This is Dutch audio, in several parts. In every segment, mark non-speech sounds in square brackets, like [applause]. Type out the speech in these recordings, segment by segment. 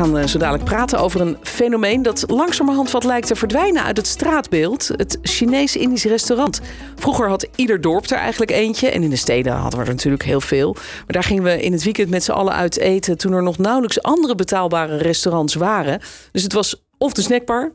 Gaan eh, zo dadelijk praten over een fenomeen dat langzamerhand wat lijkt te verdwijnen uit het straatbeeld. Het Chinees-Indisch restaurant. Vroeger had ieder dorp er eigenlijk eentje. En in de steden hadden we er natuurlijk heel veel. Maar daar gingen we in het weekend met z'n allen uit eten. toen er nog nauwelijks andere betaalbare restaurants waren. Dus het was of de snackbar.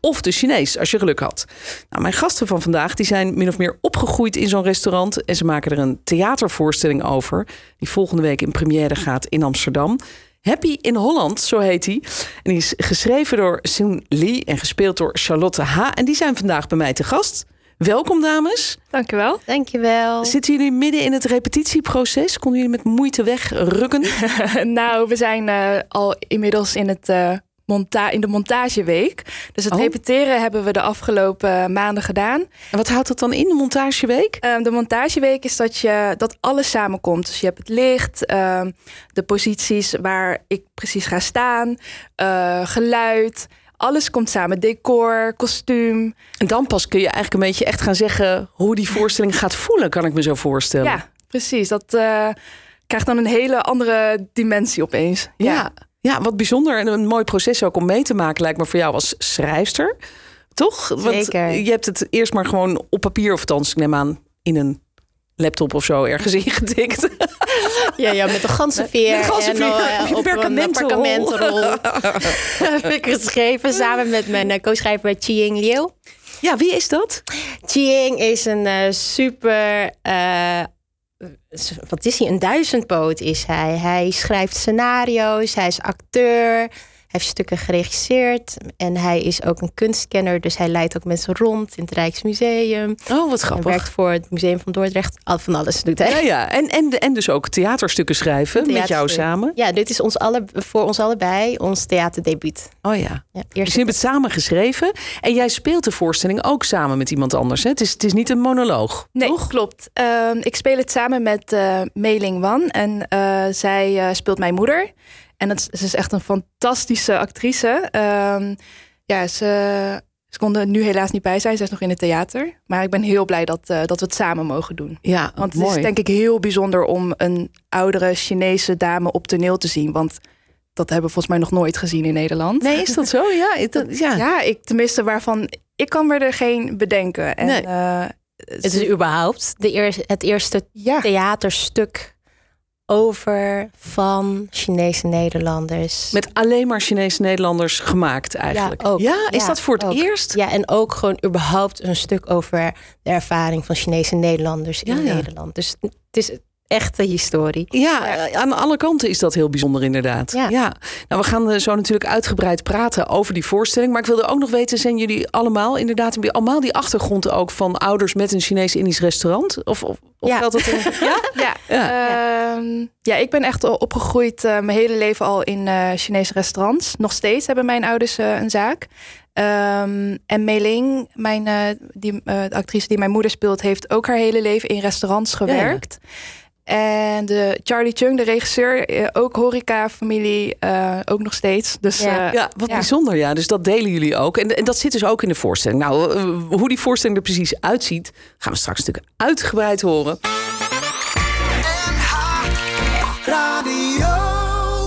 Of de Chinees, als je geluk had. Nou, mijn gasten van vandaag die zijn min of meer opgegroeid in zo'n restaurant. En ze maken er een theatervoorstelling over. Die volgende week in première gaat in Amsterdam. Happy in Holland, zo heet hij. En die is geschreven door Soon Lee en gespeeld door Charlotte H. En die zijn vandaag bij mij te gast. Welkom, dames. Dankjewel. Dankjewel. Zitten jullie midden in het repetitieproces? Konden jullie met moeite wegrukken? [laughs] nou, we zijn uh, al inmiddels in, het, uh, monta in de montageweek. Dus het Oh. repeteren hebben we de afgelopen maanden gedaan. En wat houdt dat dan in, de montageweek? Uh, de montageweek is dat, je, dat alles samenkomt. Dus je hebt het licht, uh, de posities waar ik precies ga staan, uh, geluid. Alles komt samen. Decor, kostuum. En dan pas kun je eigenlijk een beetje echt gaan zeggen hoe die voorstelling [laughs] gaat voelen, kan ik me zo voorstellen. Ja, precies. Dat uh, krijgt dan een hele andere dimensie opeens. Ja. ja. Ja, wat bijzonder en een mooi proces ook om mee te maken, lijkt me voor jou als schrijfster. Toch? Want Zeker. je hebt het eerst maar gewoon op papier, of althans, ik neem aan, in een laptop of zo ergens [laughs] ingetikt. Ja, ja met een ganzenveer. Met en, uh, op perkamentenrol. een perkamentenrol. [laughs] [laughs] heb ik geschreven samen met mijn uh, co-schrijver Chiying Liu. Ja, wie is dat? Chiying is een uh, super uh, wat is hij? Een duizendpoot is hij. Hij schrijft scenario's, hij is acteur, heeft stukken geregisseerd en hij is ook een kunstkenner, dus hij leidt ook mensen rond in het Rijksmuseum. Oh, wat grappig. Hij werkt voor het Museum van Dordrecht. Al van alles doet hij. Ja, ja. En, en, en dus ook theaterstukken schrijven met jou samen. Ja, dit is ons alle, voor ons allebei ons theaterdebuut. Oh ja. ja dus je hebt het samen geschreven en jij speelt de voorstelling ook samen met iemand anders. Hè? Het, is, het is niet een monoloog. Nee, toch? klopt. Uh, ik speel het samen met uh, Meiling Wan en uh, zij speelt mijn moeder. En het, ze is echt een fantastische actrice. Uh, ja, ze, ze kon er nu helaas niet bij zijn. Ze is nog in het theater. Maar ik ben heel blij dat, uh, dat we het samen mogen doen. Ja, Want het mooi. is denk ik heel bijzonder om een oudere Chinese dame op toneel te zien. Want dat hebben we volgens mij nog nooit gezien in Nederland. Nee, is dat zo? [laughs] Ja, dat, ja. ja ik tenminste waarvan... Ik kan me er geen bedenken. En, nee. uh, het is überhaupt de eer, het eerste ja. theaterstuk over van Chinese Nederlanders. Met alleen maar Chinese Nederlanders gemaakt eigenlijk. Ja, ook. ja is ja, dat voor het ook. eerst? Ja, en ook gewoon überhaupt een stuk over de ervaring van Chinese Nederlanders in ja, Nederland. Dus het is echte historie. Ja, aan alle kanten is dat heel bijzonder inderdaad. Ja. ja. Nou, we gaan zo natuurlijk uitgebreid praten over die voorstelling. Maar ik wilde ook nog weten, zijn jullie allemaal inderdaad allemaal die achtergrond ook van ouders met een Chinees-Indisch restaurant? Of, of, of ja. geldt dat in, [laughs] ja? Ja. Ja. Uh, ja, ik ben echt opgegroeid uh, mijn hele leven al in uh, Chinese restaurants. Nog steeds hebben mijn ouders uh, een zaak. Um, en Meiling, mijn, uh, die, de actrice die mijn moeder speelt, heeft ook haar hele leven in restaurants gewerkt. Ja, en de Charlie Chung, de regisseur, ook horeca-familie, uh, ook nog steeds. Dus, ja. Uh, ja, wat ja. bijzonder. Ja, dus dat delen jullie ook. En, en, dat zit dus ook in de voorstelling. Nou, hoe die voorstelling er precies uitziet, gaan we straks natuurlijk uitgebreid horen.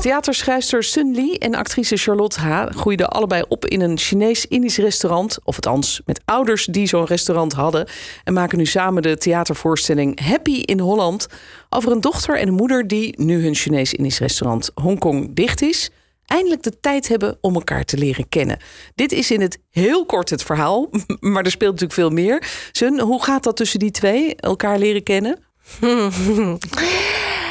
Theaterschrijfster Sun Lee en actrice Charlotte H. groeiden allebei op in een Chinees-Indisch restaurant. Of althans, met ouders die zo'n restaurant hadden. En maken nu samen de theatervoorstelling Happy in Holland. Over een dochter en een moeder die, nu hun Chinees-Indisch restaurant Hongkong dicht is, eindelijk de tijd hebben om elkaar te leren kennen. Dit is in het heel kort het verhaal, [laughs] maar er speelt natuurlijk veel meer. Sun, hoe gaat dat tussen die twee, elkaar leren kennen? [laughs]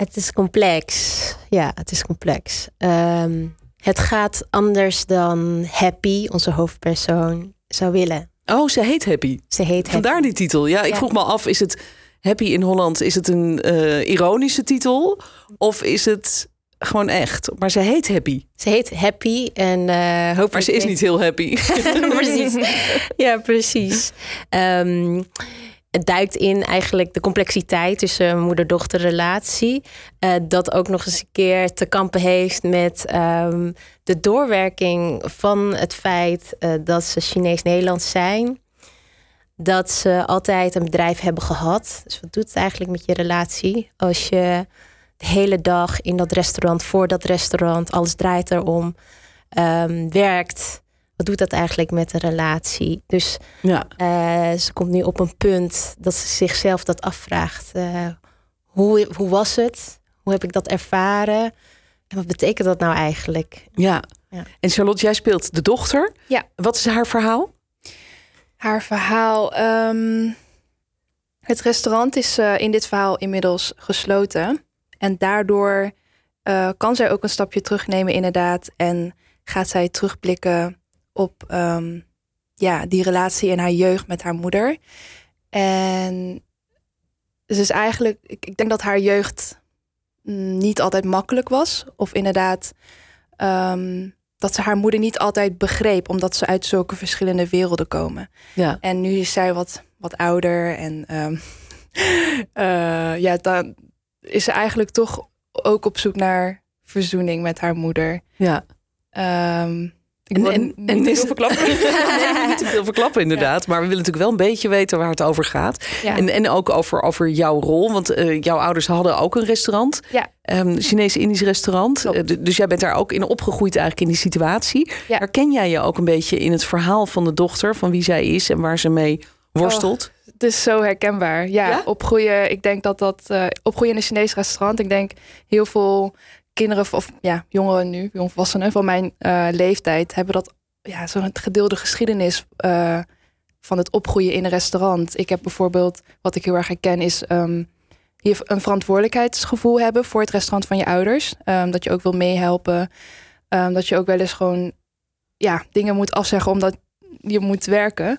Het is complex. Ja, het is complex. Um, het gaat anders dan Happy, onze hoofdpersoon, zou willen. Oh, ze heet Happy. Ze heet Vandaar Happy. die titel. Ja, ik Ja. vroeg me af, is het Happy in Holland, is het een eh, ironische titel? Of is het gewoon echt? Maar ze heet Happy. Ze heet Happy en uh, hopelijk... Maar ze is niet heel happy. [laughs] [laughs] precies. Ja, precies. Um, het duikt in eigenlijk de complexiteit tussen moeder-dochter relatie. Uh, dat ook nog eens een keer te kampen heeft met um, de doorwerking van het feit uh, dat ze Chinees-Nederlands zijn. Dat ze altijd een bedrijf hebben gehad. Dus wat doet het eigenlijk met je relatie als je de hele dag in dat restaurant, voor dat restaurant, alles draait erom, um, werkt wat doet dat eigenlijk met de relatie? Dus ja. Uh, ze komt nu op een punt dat ze zichzelf dat afvraagt. Uh, hoe, hoe was het? Hoe heb ik dat ervaren? En wat betekent dat nou eigenlijk? Ja. ja. En Charlotte, jij speelt de dochter. Ja. Wat is haar verhaal? Haar verhaal. Um, het restaurant is uh, in dit verhaal inmiddels gesloten. En daardoor kan zij ook een stapje terugnemen, inderdaad. En gaat zij terugblikken op um, ja, die relatie in haar jeugd met haar moeder. En ze is eigenlijk, ik, ik denk dat haar jeugd niet altijd makkelijk was. Of inderdaad, um, dat ze haar moeder niet altijd begreep, omdat ze uit zulke verschillende werelden komen. Ja. En nu is zij wat, wat ouder en um, uh, [laughs] ja, dan is ze eigenlijk toch ook op zoek naar verzoening met haar moeder. Ja. Um, en, en, niet te veel verklappen. [laughs] nee, niet te veel verklappen, inderdaad. Maar we willen natuurlijk wel een beetje weten waar het over gaat. En, en ook over, over jouw rol. Want uh, jouw ouders hadden ook een restaurant. Ja. Um, Chinees-Indisch restaurant. Uh, dus jij bent daar ook in opgegroeid eigenlijk in die situatie. Ja. Herken jij je ook een beetje in het verhaal van de dochter? Van wie zij is en waar ze mee worstelt? Oh, het is zo herkenbaar. Ja, ja? opgroeien. Ik denk dat dat... Uh, opgroeien in een Chinees restaurant. Ik denk heel veel kinderen of ja, jongeren nu, jongvolwassenen van mijn uh, leeftijd hebben dat ja, zo'n gedeelde geschiedenis uh, van het opgroeien in een restaurant. Ik heb bijvoorbeeld, wat ik heel erg herken, is um, hier een verantwoordelijkheidsgevoel hebben voor het restaurant van je ouders. Um, dat je ook wil meehelpen. Um, dat je ook wel eens gewoon ja, dingen moet afzeggen omdat je moet werken.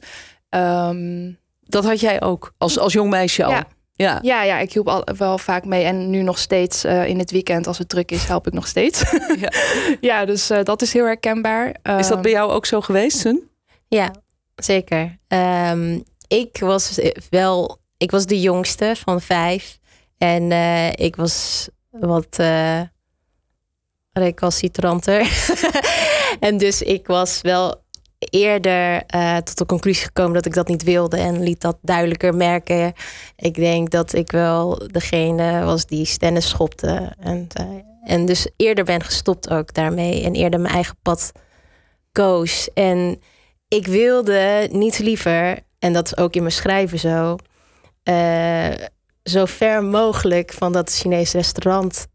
dat had jij ook als, als jong meisje al. Ja. Ja. ja, ja, ik hielp al wel vaak mee. En nu nog steeds uh, in het weekend, als het druk is, help ik nog steeds. ja. [laughs] ja, dus uh, dat is heel herkenbaar. is dat bij jou ook zo geweest, Sun? Ja, zeker. Um, ik was wel, ik was de jongste van vijf. En uh, ik was wat recalcitranter. [laughs] en dus ik was wel eerder uh, tot de conclusie gekomen dat ik dat niet wilde en liet dat duidelijker merken. Ik denk dat ik wel degene was die stennis schopte. En, uh, en dus eerder ben gestopt ook daarmee en eerder mijn eigen pad koos. En ik wilde niet liever, en dat is ook in mijn schrijven zo, uh, zo ver mogelijk van dat Chinese restaurant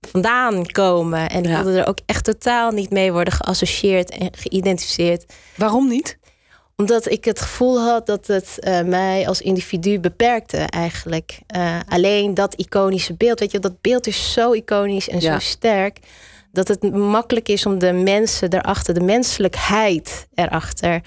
vandaan komen. En ik ja. er ook echt totaal niet mee worden geassocieerd en geïdentificeerd. Waarom niet? Omdat ik het gevoel had dat het uh, mij als individu beperkte eigenlijk. Uh, alleen dat iconische beeld, weet je, dat beeld is zo iconisch en ja. zo sterk. Dat het makkelijk is om de mensen erachter, de menselijkheid erachter,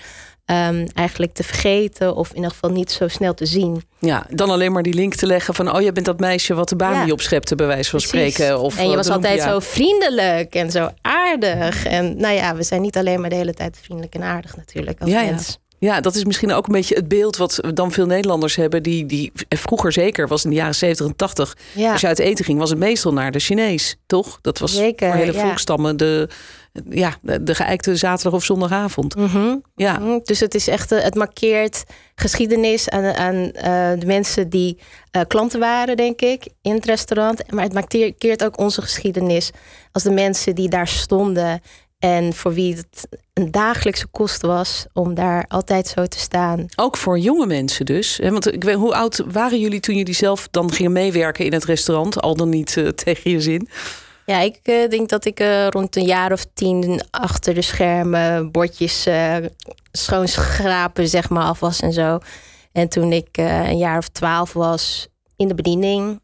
um, eigenlijk te vergeten of in ieder geval niet zo snel te zien. Ja, dan alleen maar die link te leggen van oh, jij bent dat meisje wat de baan ja. niet opschepte, bij wijze van Precies. spreken. Of, en je was altijd zo vriendelijk en zo aardig. En nou ja, we zijn niet alleen maar de hele tijd vriendelijk en aardig natuurlijk als ja, mens. Ja. Ja, dat is misschien ook een beetje het beeld wat dan veel Nederlanders hebben. Die, die vroeger zeker was in de jaren 70 en 80. Ja. Als je uit eten ging, was het meestal naar de Chinees, toch? Dat was zeker, voor hele ja. volkstammen de, ja, de, geëikte zaterdag of zondagavond. Mm -hmm. ja. Mm -hmm. Dus het is echt, het markeert geschiedenis aan, aan uh, de mensen die uh, klanten waren, denk ik, in het restaurant. Maar het markeert ook onze geschiedenis als de mensen die daar stonden en voor wie het een dagelijkse kost was om daar altijd zo te staan. Ook voor jonge mensen dus. Want ik weet, hoe oud waren jullie toen jullie zelf dan gingen meewerken in het restaurant? Al dan niet uh, tegen je zin? Ja, ik uh, denk dat ik uh, rond een jaar of tien achter de schermen bordjes schoonschrapen zeg maar af was en zo. En toen ik een jaar of twaalf was in de bediening.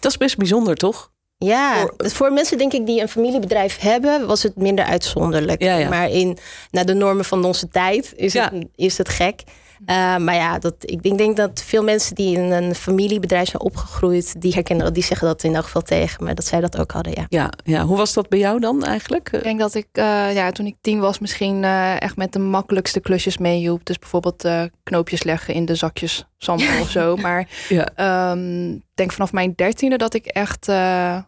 Dat is best bijzonder, toch? Ja, voor, voor, mensen denk ik die een familiebedrijf hebben, was het minder uitzonderlijk. Ja, ja. Maar in naar de normen van onze tijd is, ja. het, is het gek. Uh, maar ja, dat, ik denk, denk, dat veel mensen die in een familiebedrijf zijn opgegroeid, die herkennen dat, die zeggen dat in elk geval tegen me, dat zij dat ook hadden. Ja. Ja, ja. hoe was dat bij jou dan eigenlijk? Ik denk dat ik, uh, ja, toen ik tien was, misschien uh, echt met de makkelijkste klusjes meehielp. Dus bijvoorbeeld knoopjes leggen in de zakjes sambal of zo. [laughs] Maar ja. um, denk vanaf mijn dertiende dat ik echt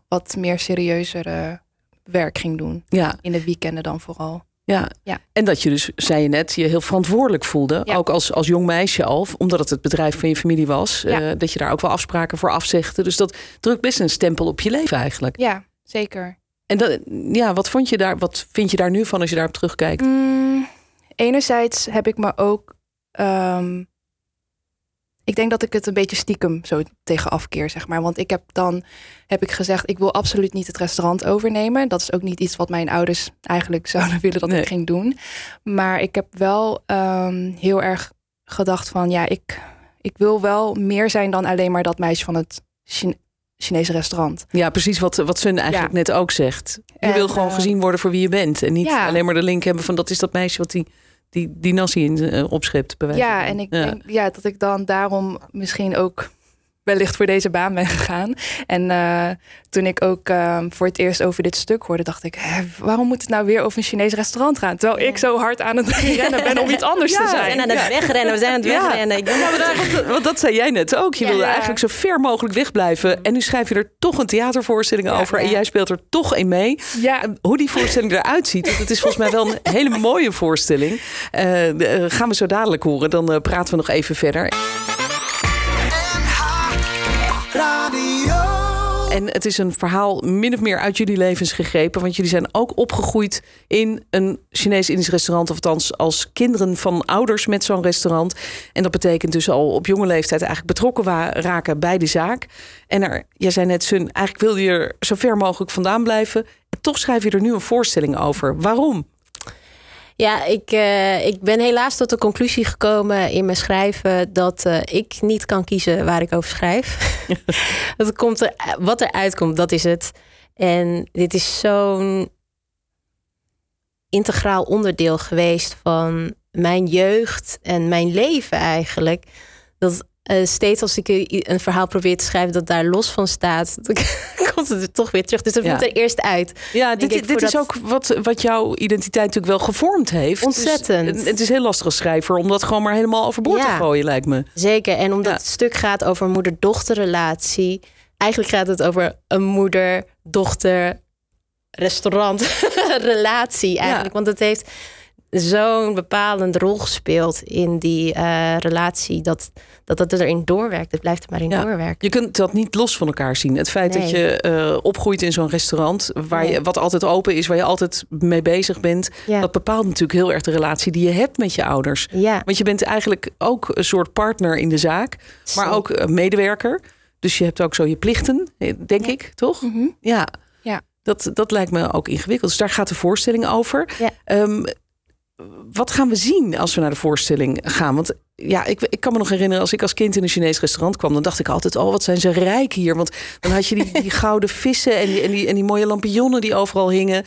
wat meer serieuzer werk ging doen. Ja. In de weekenden dan vooral. Ja. ja, en dat je dus, zei je net, je heel verantwoordelijk voelde. Ook als, als jong meisje al, omdat het het bedrijf van je familie was. Uh, dat je daar ook wel afspraken voor afzegde. Dus dat drukt best een stempel op je leven eigenlijk. Ja, zeker. En dat, ja, wat, vond je daar, wat vind je daar nu van als je daarop terugkijkt? Mm, enerzijds heb ik me ook um, ik denk dat ik het een beetje stiekem zo tegen afkeer, zeg maar. Want ik heb dan heb ik gezegd, ik wil absoluut niet het restaurant overnemen. Dat is ook niet iets wat mijn ouders eigenlijk [laughs] zouden willen dat ik ging doen. Maar ik heb wel um, heel erg gedacht van, ja, ik, ik wil wel meer zijn dan alleen maar dat meisje van het Chinese restaurant. Ja, precies wat, wat Sun eigenlijk net ook zegt. Je wil gewoon uh, gezien worden voor wie je bent. En niet ja. alleen maar de link hebben van dat is dat meisje wat die die, die nasi in uh, opschept. Ja, en ik denk ja, dat ik dan daarom misschien ook wellicht voor deze baan ben gegaan. En uh, toen ik ook uh, voor het eerst over dit stuk hoorde, dacht ik: hè, waarom moet het nou weer over een Chinees restaurant gaan? Terwijl ja. ik zo hard aan het [laughs] rennen ben om iets anders ja, te zijn. We zijn aan het wegrennen, we zijn aan het wegrennen. Ja, want, want, dat zei jij net ook. Je wilde eigenlijk zo ver mogelijk wegblijven. En nu schrijf je er toch een theatervoorstelling over. En jij speelt er toch in mee. Ja. Hoe die voorstelling eruit ziet, dat is volgens mij wel een hele mooie voorstelling. Uh, gaan we zo dadelijk horen. Dan praten we nog even verder. En het is een verhaal min of meer uit jullie levens gegrepen. Want jullie zijn ook opgegroeid in een Chinees-Indisch restaurant. Of althans als kinderen van ouders met zo'n restaurant. En dat betekent dus al op jonge leeftijd eigenlijk betrokken raken bij de zaak. En er, jij zei net, Sun, eigenlijk wilde je er zo ver mogelijk vandaan blijven. En toch schrijf je er nu een voorstelling over. Waarom? Ja, ik, uh, ik ben helaas tot de conclusie gekomen in mijn schrijven dat uh, ik niet kan kiezen waar ik over schrijf. [laughs] dat komt er, wat er uitkomt, dat is het. En dit is zo'n integraal onderdeel geweest van mijn jeugd en mijn leven eigenlijk. Dat uh, steeds als ik een verhaal probeer te schrijven dat daar los van staat, [laughs] dan komt het er toch weer terug. Dus dat moet er eerst uit. Ja, dit, dit is ook wat, wat jouw identiteit natuurlijk wel gevormd heeft. Ontzettend. Dus, het is heel lastig als schrijver om dat gewoon maar helemaal overboord ja, te gooien, lijkt me. Zeker. En omdat het stuk gaat over moeder-dochterrelatie. Eigenlijk gaat het over een moeder-dochter restaurant-relatie [laughs] eigenlijk. Want het heeft zo'n bepalende rol gespeeld in die uh, relatie. Dat, dat het erin doorwerkt. Het blijft er maar in ja. doorwerken. Je kunt dat niet los van elkaar zien. Het feit nee. dat je uh, opgroeit in zo'n restaurant. Waar nee. je, wat altijd open is. Waar je altijd mee bezig bent. Ja. Dat bepaalt natuurlijk heel erg de relatie die je hebt met je ouders. Ja. Want je bent eigenlijk ook een soort partner in de zaak. Maar ook medewerker. Dus je hebt ook zo je plichten, denk ik, toch? Mm -hmm. Ja. Ja. Dat, dat lijkt me ook ingewikkeld. Dus daar gaat de voorstelling over. Ja. Um, wat gaan we zien als we naar de voorstelling gaan? Want ja, ik, ik kan me nog herinneren, als ik als kind in een Chinees restaurant kwam, dan dacht ik altijd: oh, wat zijn ze rijk hier? Want dan had je die, die [laughs] gouden vissen en die, en, die, en die mooie lampionnen die overal hingen.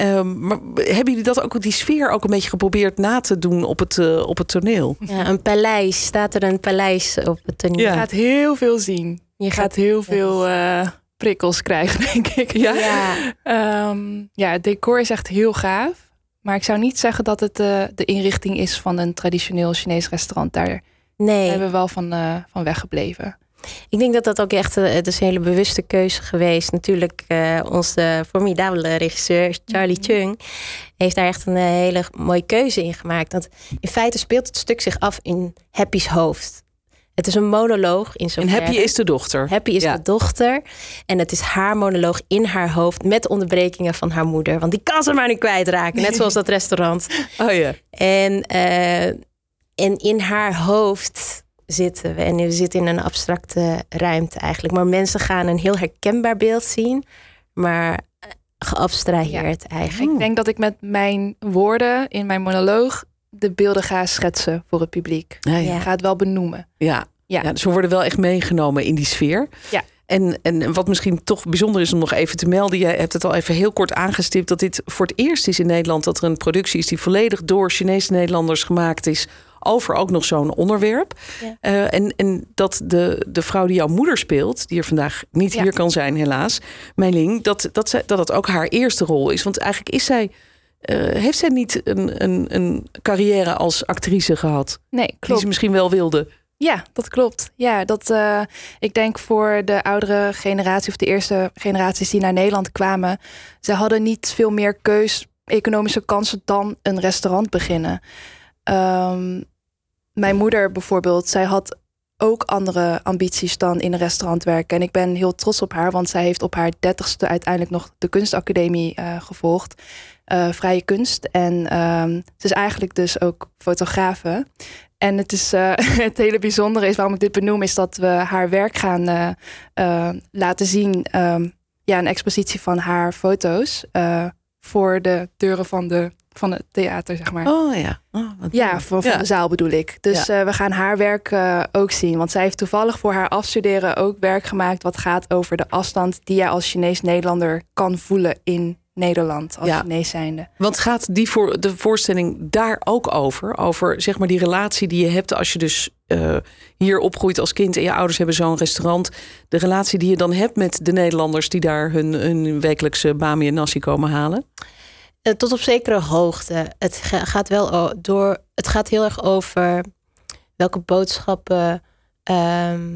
Um, maar hebben jullie dat ook, die sfeer ook een beetje geprobeerd na te doen op het, uh, op het toneel? Ja, een paleis. Staat er een paleis op het toneel? Je gaat heel veel zien. Je gaat heel veel uh, prikkels krijgen, [laughs] denk ik. Ja, ja. Um, ja, het decor is echt heel gaaf. Maar ik zou niet zeggen dat het uh, de inrichting is van een traditioneel Chinees restaurant. Daar nee. hebben we wel van, uh, van weggebleven. Ik denk dat dat ook echt uh, het is een hele bewuste keuze geweest. Natuurlijk, onze formidabele regisseur Charlie mm -hmm. Chung heeft daar echt een hele mooie keuze in gemaakt. Want in feite speelt het stuk zich af in Happy's hoofd. Het is een monoloog in zo'n. En Happy is de dochter. Happy is ja. de dochter. En het is haar monoloog in haar hoofd met onderbrekingen van haar moeder. Want die kan ze maar niet kwijtraken. Net zoals dat restaurant. [laughs] Oh ja. En, uh, en in haar hoofd zitten we. En we zitten in een abstracte ruimte eigenlijk. Maar mensen gaan een heel herkenbaar beeld zien. Maar geabstraheerd ja. eigenlijk. Ik denk dat ik met mijn woorden in mijn monoloog de beelden ga schetsen voor het publiek. Ja, ja. Ga het wel benoemen. Ja. Ja. ja, dus we worden wel echt meegenomen in die sfeer. Ja. En, en wat misschien toch bijzonder is om nog even te melden. Jij hebt het al even heel kort aangestipt. Dat dit voor het eerst is in Nederland dat er een productie is die volledig door Chinese Nederlanders gemaakt is over ook nog zo'n onderwerp. Ja. Eh, en, en dat de, de vrouw die jouw moeder speelt, die er vandaag niet Ja. hier kan zijn, helaas, Meiling, dat, dat, zij, dat het ook haar eerste rol is. Want eigenlijk is zij. Eh, heeft zij niet een, een, een carrière als actrice gehad? Nee, Die klopt. ze misschien wel wilde. Ja, dat klopt. Ja, dat, eh, ik denk voor de oudere generatie of de eerste generaties die naar Nederland kwamen, ze hadden niet veel meer keus, economische kansen dan een restaurant beginnen. Ehm, mijn moeder bijvoorbeeld, zij had ook andere ambities dan in een restaurant werken. En ik ben heel trots op haar, want zij heeft op haar dertigste uiteindelijk nog de kunstacademie eh, gevolgd. Eh, vrije kunst. En ze is eigenlijk dus ook fotografe. En het, is, eh, [laughs] het hele bijzondere is waarom ik dit benoem, is dat we haar werk gaan eh, laten zien. ehm, ja, een expositie van haar foto's voor de deuren van, de, van het theater, zeg maar. Oh ja. Oh, Ja, van, van Ja. de zaal bedoel ik. Dus we gaan haar werk ook zien. Want zij heeft toevallig voor haar afstuderen ook werk gemaakt... wat gaat over de afstand die je als Chinees-Nederlander kan voelen in Nederland. Als Ja. Chinees zijnde. Want gaat die voor, de voorstelling daar ook over? Over zeg maar die relatie die je hebt als je dus eh, hier opgroeit als kind en je ouders hebben zo'n restaurant. De relatie die je dan hebt met de Nederlanders die daar hun, hun wekelijkse bami en nasi komen halen. Eh, tot op zekere hoogte. Het ga- gaat wel door. Het gaat heel erg over welke boodschappen ehm,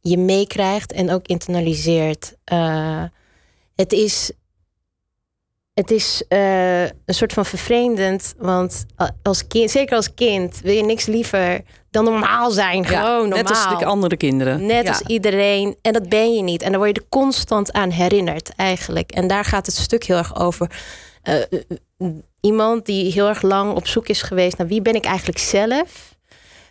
je meekrijgt en ook internaliseert. Eh, het is. Het is eh, een soort van vervreemdend, want a- als kind, zeker als kind, wil je niks liever dan normaal zijn. Gewoon normaal. Net als de andere kinderen. Net Ja. als iedereen. En dat ben je niet. En daar word je er constant aan herinnerd, eigenlijk. En daar gaat het stuk heel erg over. Eh, eh, iemand die heel erg lang op zoek is geweest naar wie ben ik eigenlijk zelf.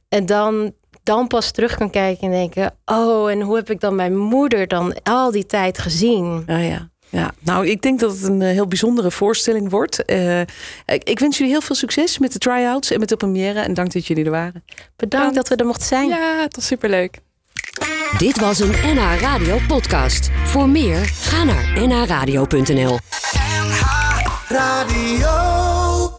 En dan, dan pas terug kan kijken en denken: oh, en hoe heb ik dan mijn moeder dan al die tijd gezien? Ja, ja. Ja, nou, ik denk dat het een eh, heel bijzondere voorstelling wordt. Eh, ik, ik wens jullie heel veel succes met de try-outs en met de première. En dank dat jullie er waren. Bedankt dat we er mochten zijn. Ja, het was superleuk. Dit was een NH Radio podcast. Voor meer, ga naar nhradio.nl. Radio.